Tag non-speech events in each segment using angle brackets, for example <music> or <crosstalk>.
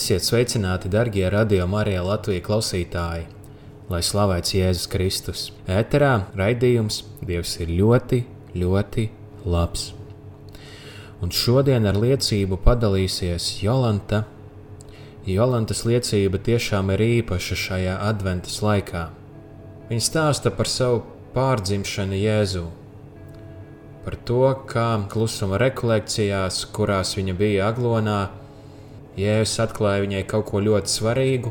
Esiet sveicināti, darbie radio Marija Latvijas klausītāji! Lai slavēts Jēzus Kristus! Ēterā raidījums Dievs ir ļoti, ļoti labs. Un šodien ar liecību padalīsies Jolanta. Jolantas liecība tiešām ir īpaša šajā adventas laikā. Viņa stāsta par savu pārdzimšanu Jēzū, par to, kā klusuma rekolekcijās, kurās viņa bija aglonā, Jēzus atklāja viņai kaut ko ļoti svarīgu,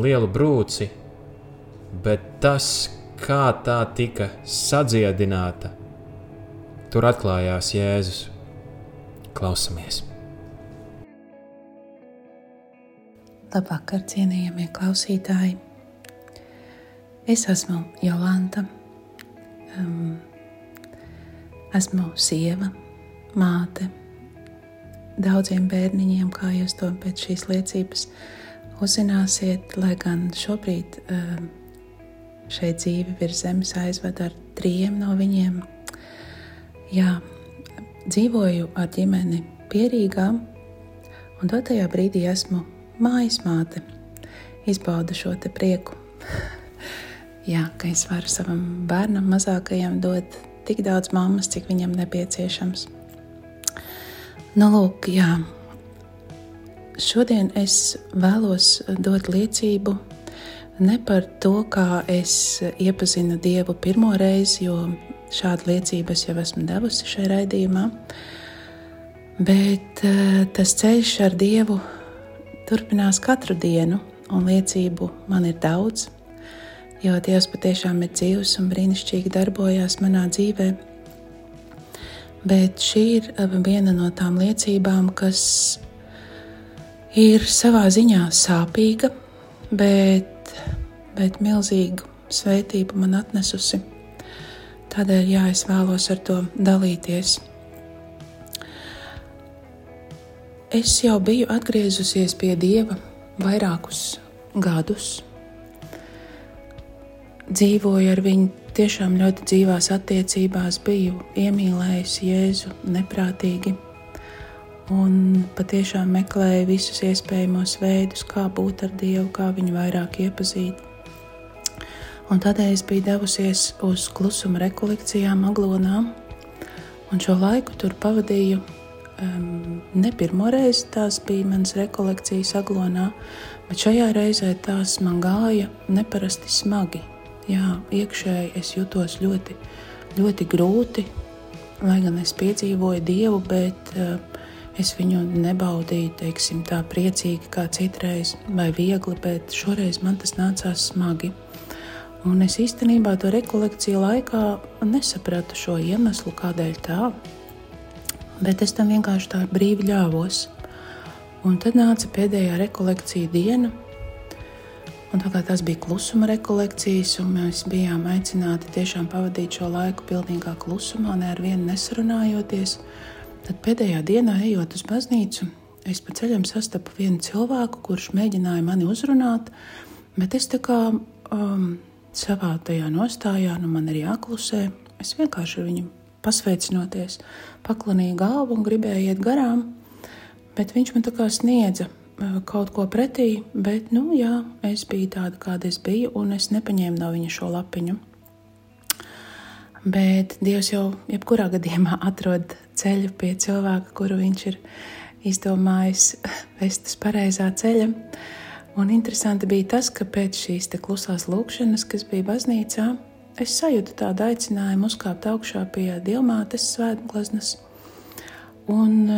lielu brūci, bet tas, kā tā tika sadziedināta, tur atklājās Jēzus. Klausamies! Labvakar, cienījamie klausītāji! Es esmu Jolanta, um, esmu sieva, māte daudziem bērniņiem, kā jūs to pēc šīs liecības uzzināsiet, lai gan šobrīd ehm, šeit dzīve virs zemes aizved ar trījiem no viņiem. Jā, dzīvoju ar ģimeni pierīgā, un dotajā brīdī esmu mājas māte. Izbaudu šo te prieku. <laughs> Jā, ka es varu savam bērnam mazākajam dot tik daudz mammas, cik viņam nepieciešams. Nu, lūk, jā. Šodien es vēlos dot liecību ne par to, kā es iepazinu Dievu pirmo reizi, jo šādu liecību es jau esmu devusi šajā raidījumā, bet uh, tas ceļš ar Dievu turpinās katru dienu, un liecību man ir daudz, jo Dievs patiešām ir dzīvs un brīnišķīgi darbojās manā dzīvēm bet šī ir eh, viena no tām liecībām, kas ir savā ziņā sāpīga, bet, bet milzīgu svētību man atnesusi. Tādēļ, jā, es vēlos ar to dalīties. Es jau biju atgriezusies pie Dieva vairākus gadus. Dzīvoju ar viņu tiešām ļoti dzīvās attiecībās biju iemīlējusi Jēzu neprātīgi un patiešām meklēju visus iespējamos veidus, kā būt ar Dievu, kā viņu vairāk iepazīt. Un tādēļ es biju devusies uz klusuma rekolekcijām Aglonā, un šo laiku tur pavadīju um, ne pirmo reizi. Tās bija manas rekolekcijas Aglonā, bet šajā reizē tās man gāja neparasti smagi jā, iekšēji es jutos ļoti, ļoti grūti, lai gan es piedzīvoju Dievu, bet uh, es viņu nebaudīju, teiksim, tā priecīgi kā citreiz, vai viegli, bet šoreiz man tas nācās smagi. Un es īstenībā to rekolekciju laikā nesapratu šo iemeslu, kādēļ tā, bet es tam vienkārši tā brīvi ļāvos. Un tad nāca pēdējā rekolekcija diena, Un tā kā tas bija klusuma rekolekcijas, un mēs bijām aicināti tiešām pavadīt šo laiku pilnīgā klusumā, ne ar vienu nesarunājoties, tad pēdējā dienā, ejot uz baznīcu, es pa ceļam sastapu vienu cilvēku, kurš mēģināja mani uzrunāt, bet es tā kā um, savā tajā nostājā, nu man ir jāklusē, es vienkārši viņu pasveicinoties, paklanīju galvu un gribēju iet garām, bet viņš man tā kā sniedza kaut ko pretī, bet, nu, jā, es biju tāda, kāda es biju, un es nepaņēmu no viņa šo lapiņu. Bet Dievs jau jebkurā gadījumā <laughs> atrod ceļu pie cilvēka, kuru viņš ir izdomājis <laughs> vest uz pareizā ceļa. Un interesanti bija tas, ka pēc šīs klusās lūkšanas, kas bija baznīcā, es sajūtu tādu aicinājumu uzkāpt augšā pie diamātes svētglaznas. Un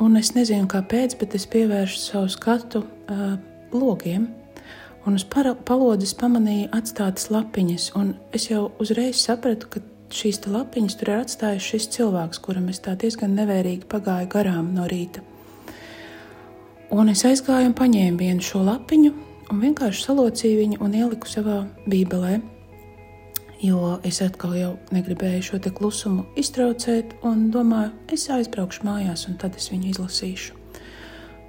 Un es nezinu, kāpēc, bet es pievēršu savu skatu uh, logiem. Un uz palodzes pamanīju atstātas lapiņas, un es jau uzreiz sapratu, ka šīs lapiņas tur ir atstājis šis cilvēks, kuram es tā diezgan nevērīgi pagāju garām no rīta. Un es aizgāju un paņēmu vienu šo lapiņu un vienkārši salocīju viņu un ieliku savā bībelē. Jo es atkal jau negribēju šo klusumu iztraucēt, un domāju, es aizbraukšu mājās, un tad es viņu izlasīšu.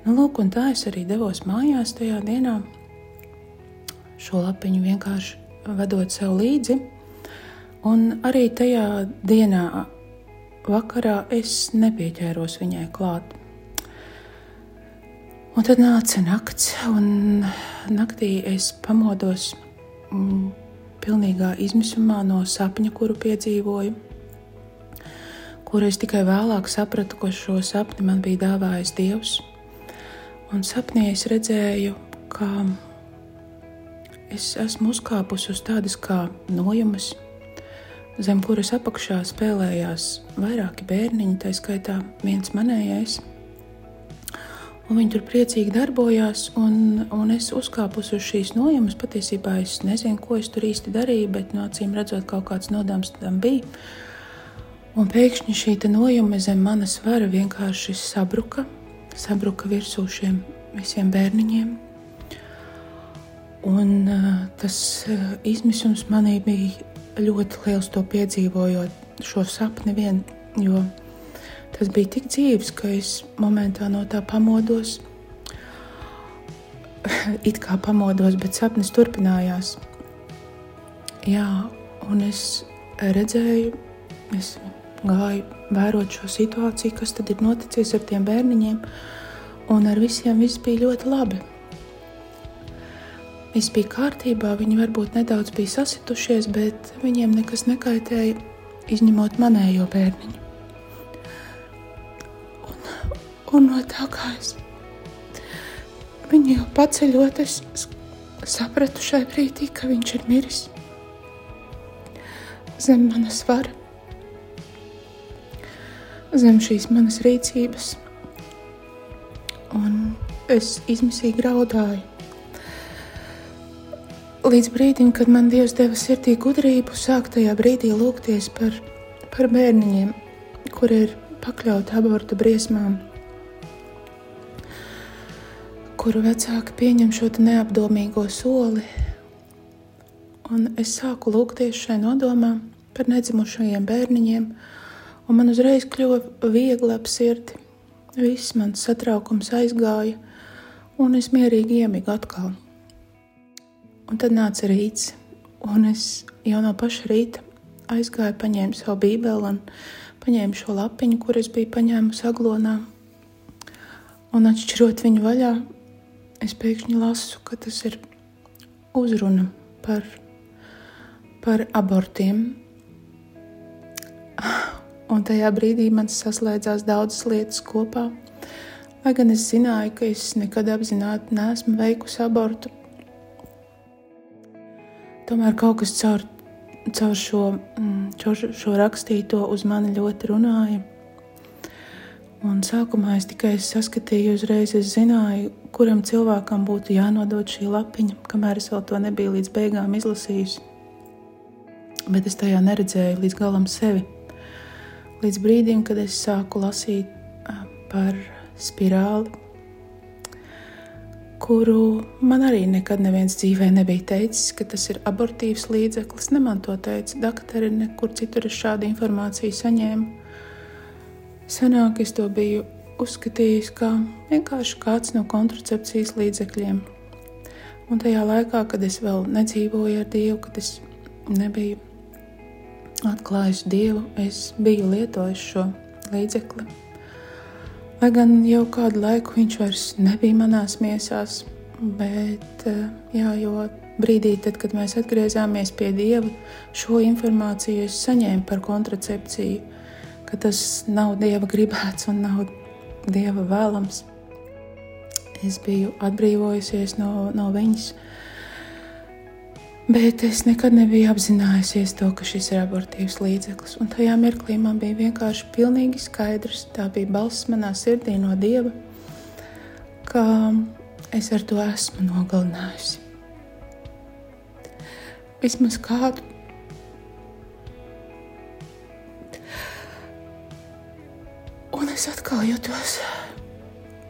Nu, lūk, un tā es arī devos mājās tajā dienā, šo lapiņu vienkārši vedot sev līdzi. Un arī tajā dienā, vakarā, es nepieķēros viņai klāt. Un tad nāca nakts, un naktī es pamodos mm, pilnīgā izmisumā no sapņa, kuru piedzīvoju, kuru es tikai vēlāk sapratu, ko šo sapni man bija dāvājis Dievs. Un sapnī es redzēju, ka es esmu uzkāpusi uz tādas kā nojumas, zem kuras apakšā spēlējās vairāki bērniņi, tā skaitā viens manējais. Un viņi tur priecīgi darbojās, un, un es uzkāpu uz šīs nojamas. Patiesībā es nezinu, ko es tur īsti darīju, bet no acīm redzot, kaut kāds nodoms tam bija. Un pēkšņi šī nojuma zem manas svara vienkārši sabruka, sabruka virsū šiem visiem bērniņiem. Un, uh, tas uh, izmisums manī bija ļoti liels to piedzīvojot šo sapni vien, jo tas bija tik dzīves, ka es momentā no tā pamodos. <laughs> It kā pamodos, bet sapnis turpinājās. Jā, un es redzēju, es gāju vērot šo situāciju, kas tad ir noticis ar tiem bērniņiem, un ar visiem viss bija ļoti labi. Viss bija kārtībā, viņi varbūt nedaudz bija sasitušies, bet viņiem nekas nekaitēja, izņemot manējo bērniņu. Un no tā kā es viņu jau paceļot, es sapratu šai brīdī, ka viņš ir miris. Zem manas vara, zem šīs manas rīcības. Un es izmisīgi raudāju. Līdz brīdim, kad man Dievs deva sirdī gudrību, sākt tajā brīdī lūgties par, par bērniņiem, kur ir pakļauti abortu briesmām, kuru vecāki pieņem šo neapdomīgo soli. Un es sāku lūgties šai nodomā par nedzimušajiem bērniņiem, un man uzreiz kļuva viegli ap sirdi. Viss mans satraukums aizgāja, un es mierīgi iemigu atkal. Un tad nāca rīts, un es jau no paša rīta aizgāju, paņēmu savu bībeli un paņēmu šo lapiņu, kur es biju paņēmusi aglonā. Un atšķirot viņu vaļā, es pēkšņi lasu, ka tas ir uzruna par, par abortiem. Un tajā brīdī man saslēdzās daudzas lietas kopā. Lai gan es zināju, ka es nekad apzināti neesmu veikusi abortu, Tomēr kaut kas caur, caur šo, mm, caur šo rakstīto uz mani ļoti runāja. Un sākumā es tikai saskatīju, uzreiz es zināju, kuram cilvēkam būtu jānodod šī lapiņa, kamēr es vēl to nebiju līdz beigām izlasījusi. Bet es tajā neredzēju līdz galam sevi. Līdz brīdim, kad es sāku lasīt par spirāli, kuru man arī nekad neviens dzīvē nebija teicis, ka tas ir abortīvs līdzeklis. Ne man to teica doktori, nekur citur es šādu informāciju saņēmu. Senāk es to biju uzskatījis kā vienkārši kāds no kontracepcijas līdzekļiem. Un tajā laikā, kad es vēl nedzīvoju ar Dievu, kad es nebiju atklājis Dievu, es biju lietojis šo līdzekli. Lai gan jau kādu laiku viņš vairs nebija manās miesās, bet eh, jā, jo brīdī, tad, kad mēs atgriezāmies pie Dieva, šo informāciju es saņēmu par kontracepciju, ka tas nav Dieva gribēts un nav Dieva vēlams. Es biju atbrīvojusies no, no viņas, Bet es nekad nebiju apzinājusies to, ka šis ir abortīvs līdzeklis. Un tajā mirklī man bija vienkārši pilnīgi skaidrs, tā bija balss manā sirdī no dieva, ka es ar to esmu nogalinājusi. Vismaz kādu es atkal jutos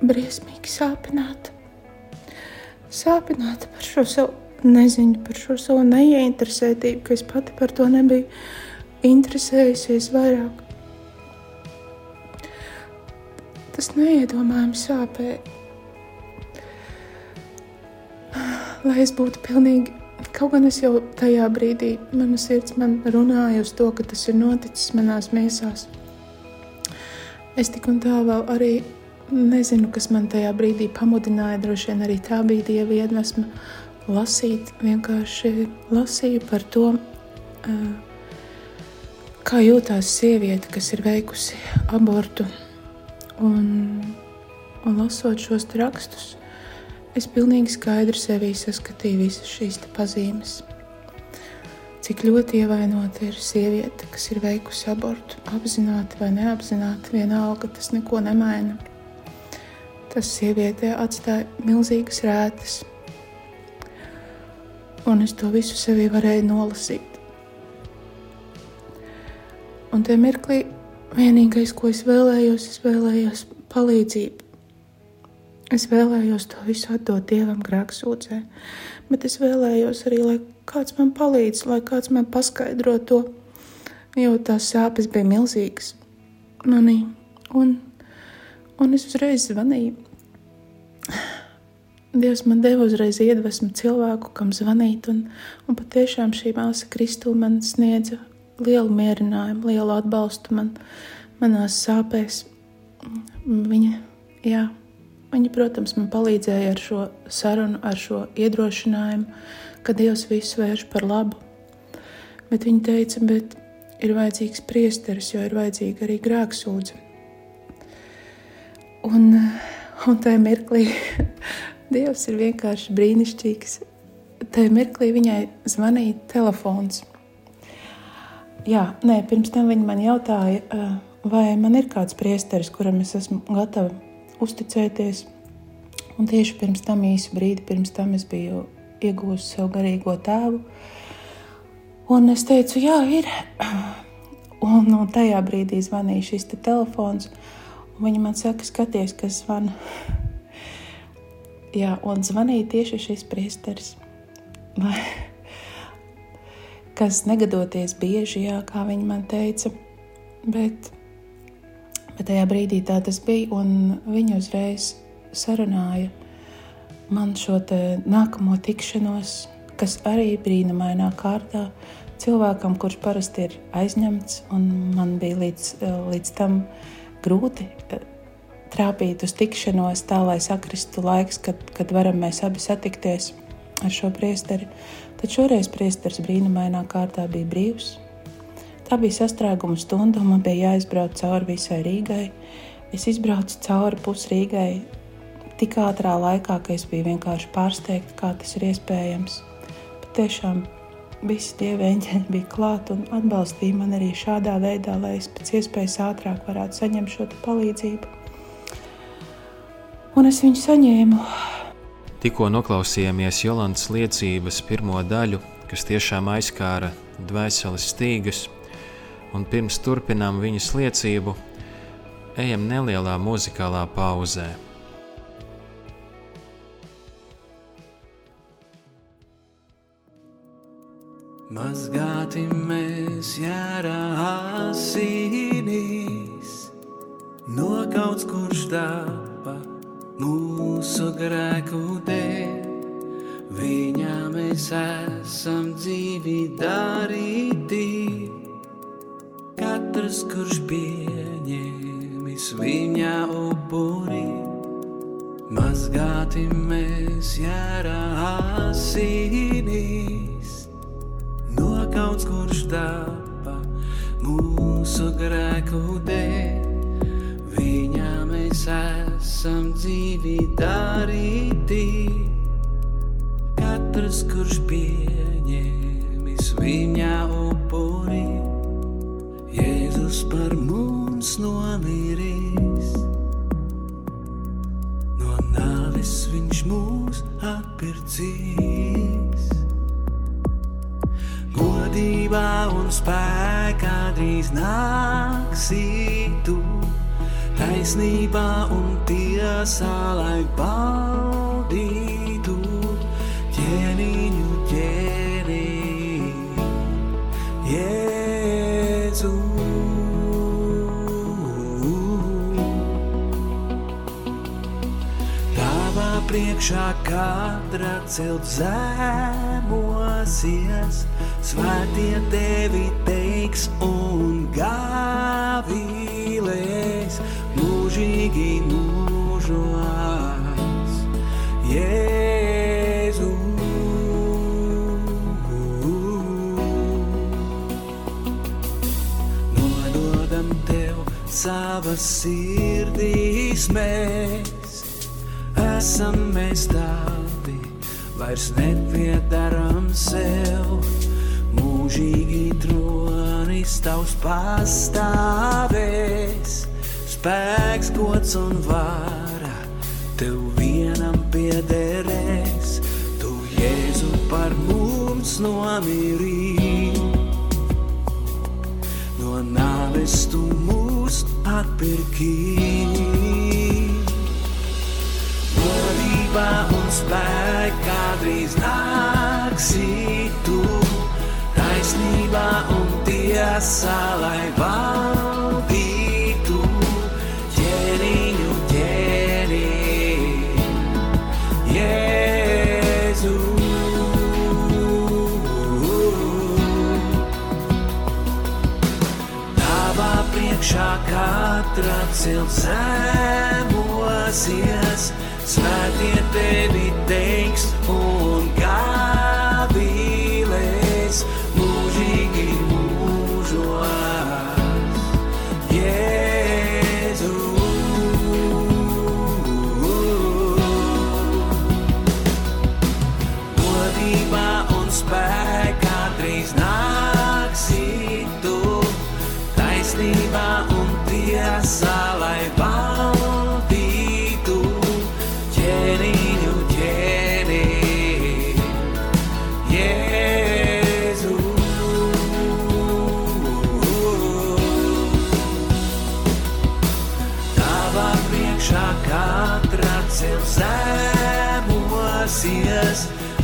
briesmīgi sāpināta. Sāpināta par šo savu neziņu, par šo savu neieinteresētību, ka es pati par to nebiju interesējusies vairāk. Tas neiedomājami sāpēja. Lai es būtu pilnīgi, kaut gan es jau tajā brīdī, mana sirds man runāja uz to, ka tas ir noticis manās miesās. Es tik un tā vēl arī nezinu, kas man tajā brīdī pamudināja. Droši vien arī tā bija dieva iedvesma lasīt. Vienkārši lasīju par to, kā jūtās sieviete, kas ir veikusi abortu. Un, un lasot šos rakstus, es pilnīgi skaidri sevī saskatīju visas šīs pazīmes cik ļoti ievainota ir sieviete, kas ir veikusi abortu, apzināti vai neapzināti, vienalga tas neko nemaina. Tas sievietē atstāja milzīgas rētas, un es to visu sevī varēju nolasīt. Un tajā mirklī vienīgais, ko es vēlējos, es vēlējos palīdzību. Es vēlējos to visu atdot Dievam grēksūdzē, bet es vēlējos arī, lai kāds man palīdz, lai kāds man paskaidro to, jo tās sāpes bija milzīgas manī. Un, un es uzreiz zvanīju. Dievs man deva uzreiz iedvesmu cilvēku, kam zvanīt, un, un patiešām šī māsa Kristūna man sniedza lielu mierinājumu, lielu atbalstu man, manās sāpēs. Viņa, jā, Viņa, protams, man palīdzēja ar šo sarunu, ar šo iedrošinājumu, ka Dievs visu vērš par labu. Bet viņa teica, bet ir vajadzīgs priesteris, jo ir vajadzīga arī grēksūdze. Un, un tajā mirklī <laughs> Dievs ir vienkārši brīnišķīgs. Tajā mirklī viņai zvanīja telefons. Jā, nē, pirms tam viņa man jautāja, vai man ir kāds priesteris, kuram es esmu gatava uzticēties. Un tieši pirms tam, īsu brīdi pirms tam, es biju iegūst sev garīgo tēvu. Un es teicu, jā, ir. <clears throat> Un, un tajā brīdī zvanīja šis te telefons. Viņa man saka, skaties, kas zvana. <laughs> jā, un zvanīja tieši šis priesteris. <laughs> kas negadoties bieži, jā, kā viņa man teica. Bet Bet tajā brīdī tā tas bija, un viņi uzreiz sarunāja man šo nākamo tikšanos, kas arī brīnumainā kārtā cilvēkam, kurš parasti ir aizņemts, un man bija līdz, līdz tam grūti eh, trāpīt uz tikšanos, tā lai sakristu laiks, kad, kad varam mēs abi satikties ar šo priesteri. Tad šoreiz priesteris brīnumainā kārtā bija brīvs, Tā bija sastrēguma stunda, un man bija jāizbrauc cauri visai Rīgai. Es izbraucu cauri pusrīgai tik ātrā laikā, ka es biju vienkārši pārsteigta, kā tas ir iespējams. Bet tiešām visi dievi eņģeļi bija klāt un atbalstīja man arī šādā veidā, lai es pēc iespējas ātrāk varētu saņemt šo palīdzību. Un es viņu saņēmu. Tikko noklausījāmies Jolantas liecības pirmo daļu, kas tiešām aizskāra dvēseles stīgus un pirms turpinām viņas liecību, ejam nelielā muzikālā pauzē. Mazgāti mēs jārā asinīs, nokauts kurš tāpa mūsu grēku dēļ. Viņā mēs esam dzīvi darīti katrs, kurš pieņēmis viņa upuri. Mazgāti mēs jārā asinīs, nokauts, kurš tapa mūsu grēku dēļ. Viņā mēs esam dzīvi darīti, No nāves viņš mūs atpircīs. Godībā un spēkā drīz nāksī tu, taisnībā un tiesā, lai baudītu priekšā katra celt zemosies, svētie tevi teiks un gāvīlēs mūžīgi mūžos. Jēzu. Nododam tev savas sirdīs mēs, esam mēs tādi, vairs nepiedaram sev. Mūžīgi tronis tavs pastāvēs, spēks, gods un vara tev vienam piederēs. Tu Jēzu par mums nomirīji, no nāves tu mūs atpirkīji. Godībā un spēkā drīz nāksi tu, taisnībā un tiesā, lai valdītu ķēniņu ķēnī. Jēzu. Tavā priekšā katra cilts zemosies, svētie tevi teiks un gāvīlēs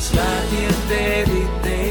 zemosies, svētie tevi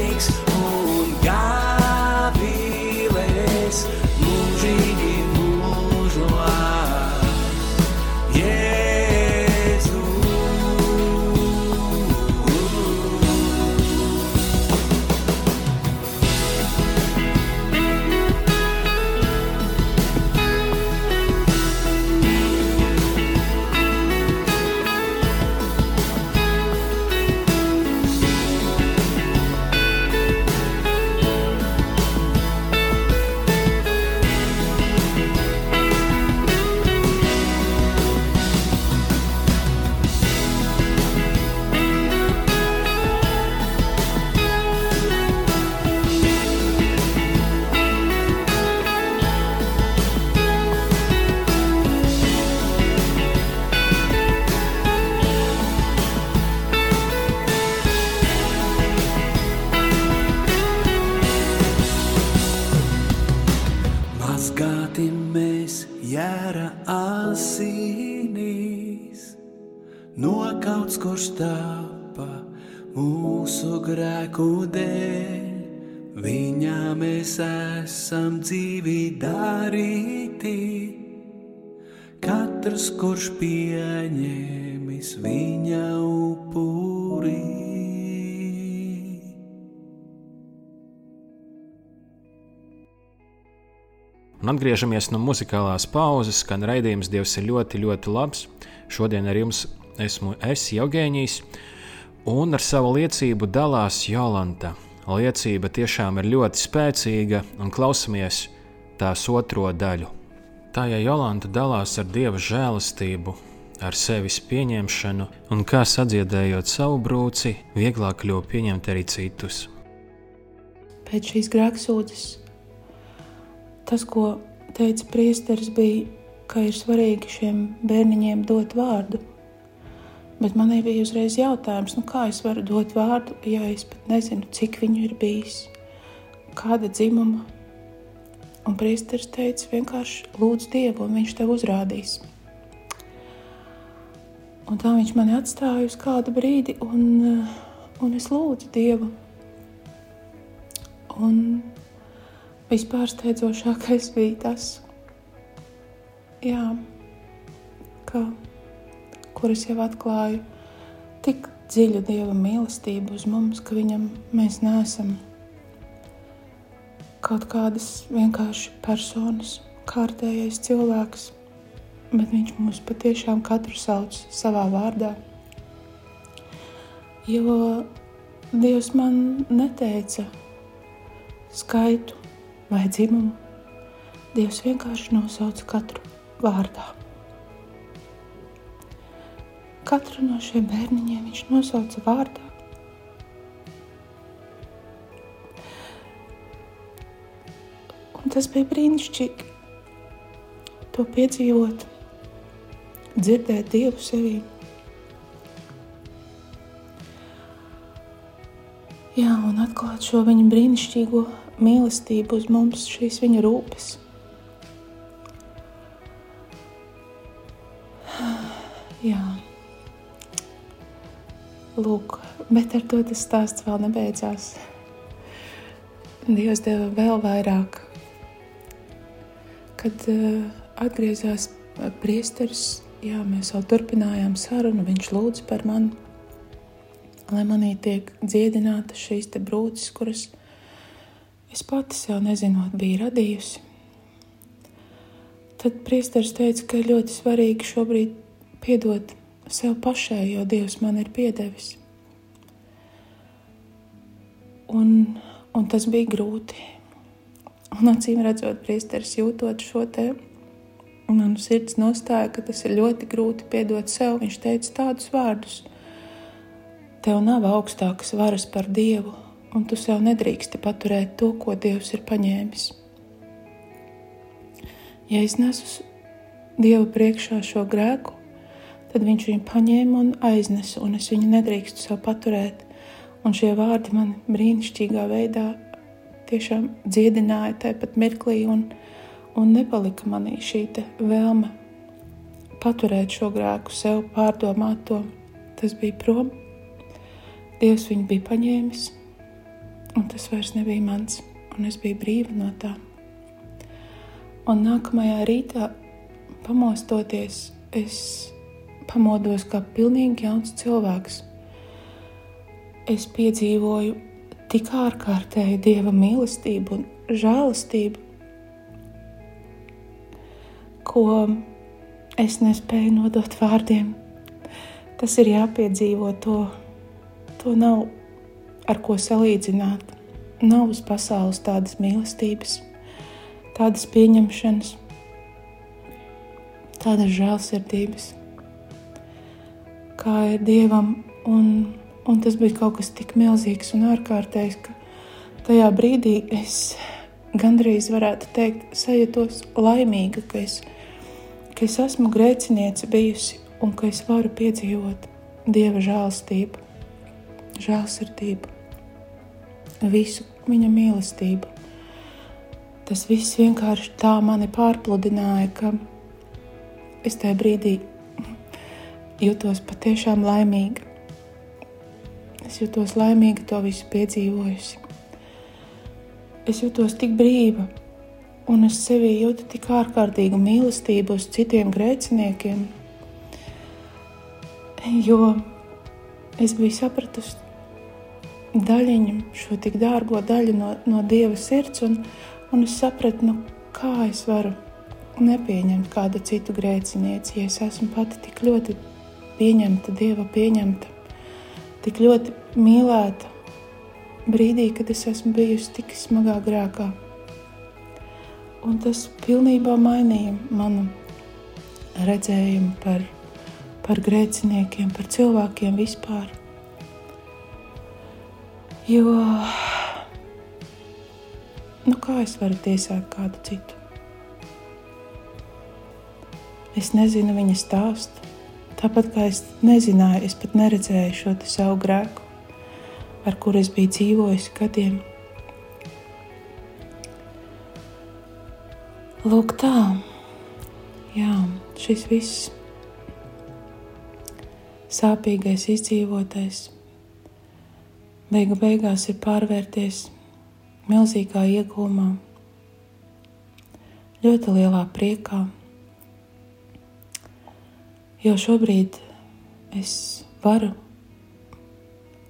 nokauts, kurš tāpa mūsu grēku dēļ. Viņā mēs esam dzīvi darīti, katrs, kurš pieņēmis viņa upurī. Un atgriežamies no muzikālās pauzes, kad raidījums Dievs ir ļoti, ļoti labs. Šodien ar jums esmu es, Jevģīnijas, un ar savu liecību dalās Jolanta. Liecība tiešām ir ļoti spēcīga, un klausamies tās otro daļu. Tā ja Jolanta dalās ar Dieva žēlastību, ar sevis pieņemšanu, un kā sadziedējot savu brūci, vieglāk kļuva pieņemt arī citus. Pēc šīs grēksūdzes tas, ko teica priesteris, bija, ka ir svarīgi šiem bērniņiem dot vārdu. Bet man bija uzreiz jautājums, nu kā es varu dot vārdu, ja es pat nezinu, cik viņu ir bijis, kāda dzimuma. Un priesteris teica, vienkārši lūdz Dievu, un viņš tev uzrādīs. Un tā viņš mani atstāja uz kādu brīdi, un, un es lūdzu Dievu. Un vispārsteidzošākais bija tas, jā, ka, kur es jau atklāju tik dziļu Dieva mīlestību uz mums, ka viņam mēs neesam kaut kādas vienkārši personas, kārtējais cilvēks, bet viņš mūs patiešām katru sauc savā vārdā. Jo Dievs man neteica skaitu vai dzimumu. Dievs vienkārši nosauca katru vārdā. Katru no šiem bērniņiem viņš nosauca vārdā. tas bija brīnišķīgi. To piedzīvot, dzirdēt Dievu sevī. Jā, un atklāt šo viņa brīnišķīgo mīlestību uz mums, šīs viņa rūpes. Lūk, bet ar to tas stāsts vēl nebeidzās. Dievs deva vēl vairāk kad uh, atgriezās priesteris, jā, mēs vēl turpinājām sarunu. Viņš lūdza par mani, lai manī tiek dziedināta šīs brūces, kuras es pati sev nezinot, biju radījusi. Tad priesteris teica, ka ļoti svarīgi šobrīd piedot sev pašai, jo Dievs man ir piedevis. Un, un tas bija grūti. Un acīm redzot, priesteris jūtot šo te manu sirds nostāju, ka tas ir ļoti grūti piedot sev. Viņš teica tādus vārdus: Tev nav augstākas varas par Dievu, un tu sev nedrīksti paturēt to, ko Dievs ir paņēmis. Ja es nesu Dieva priekšā šo grēku, tad viņš viņu paņēma un aiznesa, un es viņu nedrīkstu sev paturēt. Un šie vārdi man brīnišķīgā veidā tiešām dziedināja tajā mirklī, un, un nepalika manī šī vēlme paturēt šo grēku sev, pārdomāt to. Tas bija prom, Dievs viņu bija paņēmis, un tas vairs nebija mans, un es biju brīva no tā. Un nākamajā rītā, pamostoties, es pamodos kā pilnīgi jauns cilvēks. Es piedzīvoju tik ārkārtēju dieva mīlestību un žēlastību, ko es nespēju nodot vārdiem. Tas ir jāpiedzīvo, to, to nav ar ko salīdzināt. Nav uz pasaules tādas mīlestības, tādas pieņemšanas, tādas žēlsirdības, kā ir dievam un Un tas bija kaut kas tik milzīgs un ārkārtējs, ka tajā brīdī es gandrīz varētu teikt, sajūtos laimīga, ka es, ka es esmu grēciniece bijusi un ka es varu piedzīvot dieva žēlstību, žēlsirdību, visu viņa mīlestību. Tas viss vienkārši tā mani pārpludināja, ka es tajā brīdī jutos patiešām laimīga. Es jutos laimīga to visu piedzīvojusi. Es jutos tik brīva, un es sevī jūtu tik ārkārtīgu mīlestību uz citiem grēciniekiem, jo es biju sapratusi daļiņu, šo tik dārgo daļu no, no Dieva sirds, un, un es sapratu, nu, kā es varu nepieņemt kādu citu grēcinieci, ja es esmu pati tik ļoti pieņemta, Dieva pieņemta tik ļoti mīlēta brīdī, kad es esmu bijusi tik smagā grēkā. Un tas pilnībā mainīja manu redzējumu par, par grēciniekiem, par cilvēkiem vispār. Jo nu kā es varu tiesāt kādu citu? Es nezinu viņa stāstu. Tāpat kā es nezināju, es pat neredzēju šo savu grēku, ar kuru es biju dzīvojis gadiem. Lūk, tā. Jā, šis viss sāpīgais, izdzīvotais, beigu beigās ir pārvērties milzīgā iegūmā, ļoti lielā priekā. Jo šobrīd es varu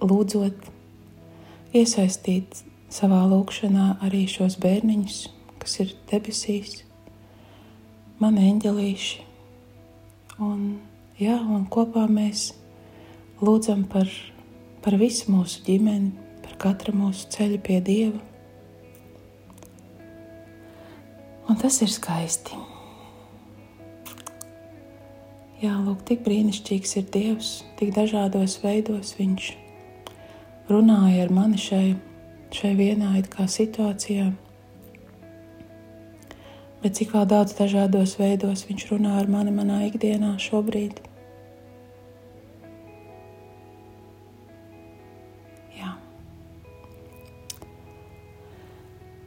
lūdzot, iesaistīt savā lūkšanā arī šos bērniņus, kas ir debesīs, mani eņģelīši. Un, jā, un kopā mēs lūdzam par, par visu mūsu ģimeni, par katra mūsu ceļu pie Dieva. Un tas ir skaisti. Jā, lūk, tik brīnišķīgs ir Dievs, tik dažādos veidos Viņš runāja ar mani šai, šai vienā situācijā bet cik vēl daudz dažādos veidos viņš runā ar mani manā ikdienā šobrīd. Jā.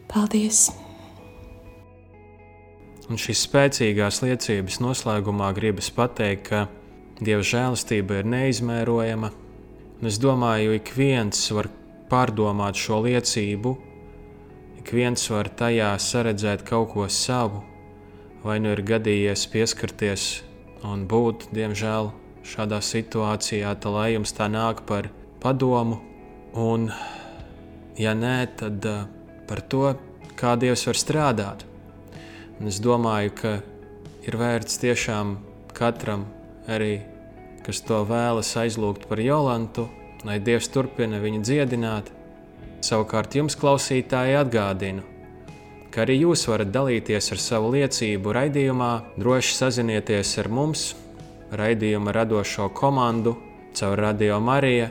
Paldies! Un šīs spēcīgās liecības noslēgumā gribas pateikt, ka Dieva žēlastība ir neizmērojama. Un es domāju, ik viens var pārdomāt šo liecību Ik viens var tajā saredzēt kaut ko savu, vai nu ir gadījies pieskarties un būt, diemžēl, šādā situācijā, tā lai jums tā nāk par padomu, un, ja nē, tad uh, par to, kā Dievs var strādāt. Un es domāju, ka ir vērts tiešām katram arī, kas to vēlas aizlūgt par Jolantu, lai Dievs turpina viņu dziedināt, Savukārt jums, klausītāji, atgādinu, ka arī jūs varat dalīties ar savu liecību raidījumā, droši sazinieties ar mums, raidījuma radošo komandu, caur Radio Mariju,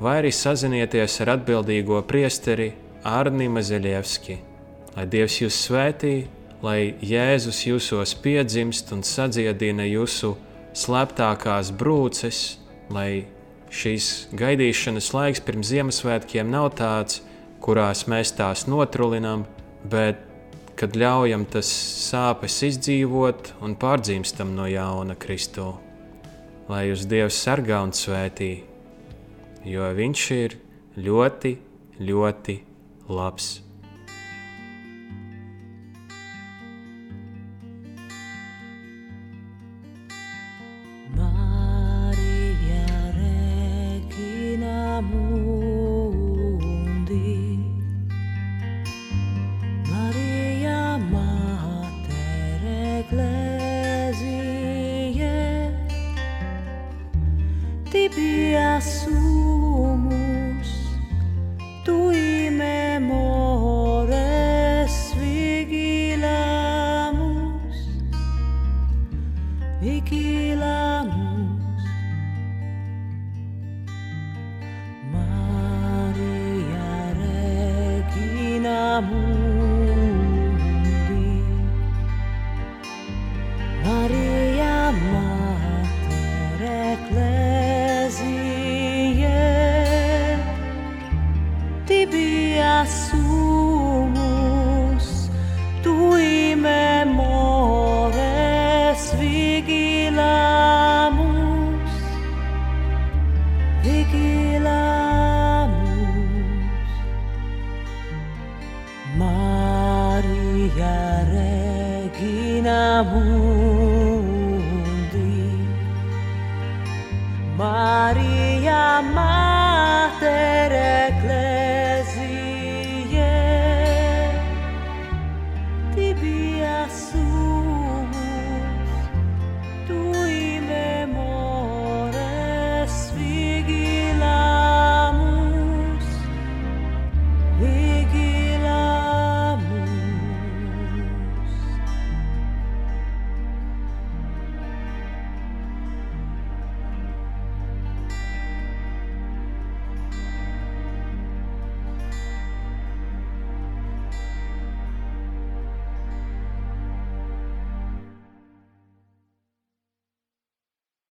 vai arī sazinieties ar atbildīgo priesteri Arni Mazeļevski. Lai Dievs jūs svētī, lai Jēzus jūsos piedzimst un sadziedina jūsu slēptākās brūces, lai šīs gaidīšanas laiks pirms Ziemassvētkiem nav tāds, kurās mēs tās notrulinām, bet kad ļaujam tas sāpes izdzīvot un pārdzīstam no jauna Kristu, lai jūs Dievs sargā un svētī, jo Viņš ir ļoti, ļoti labs.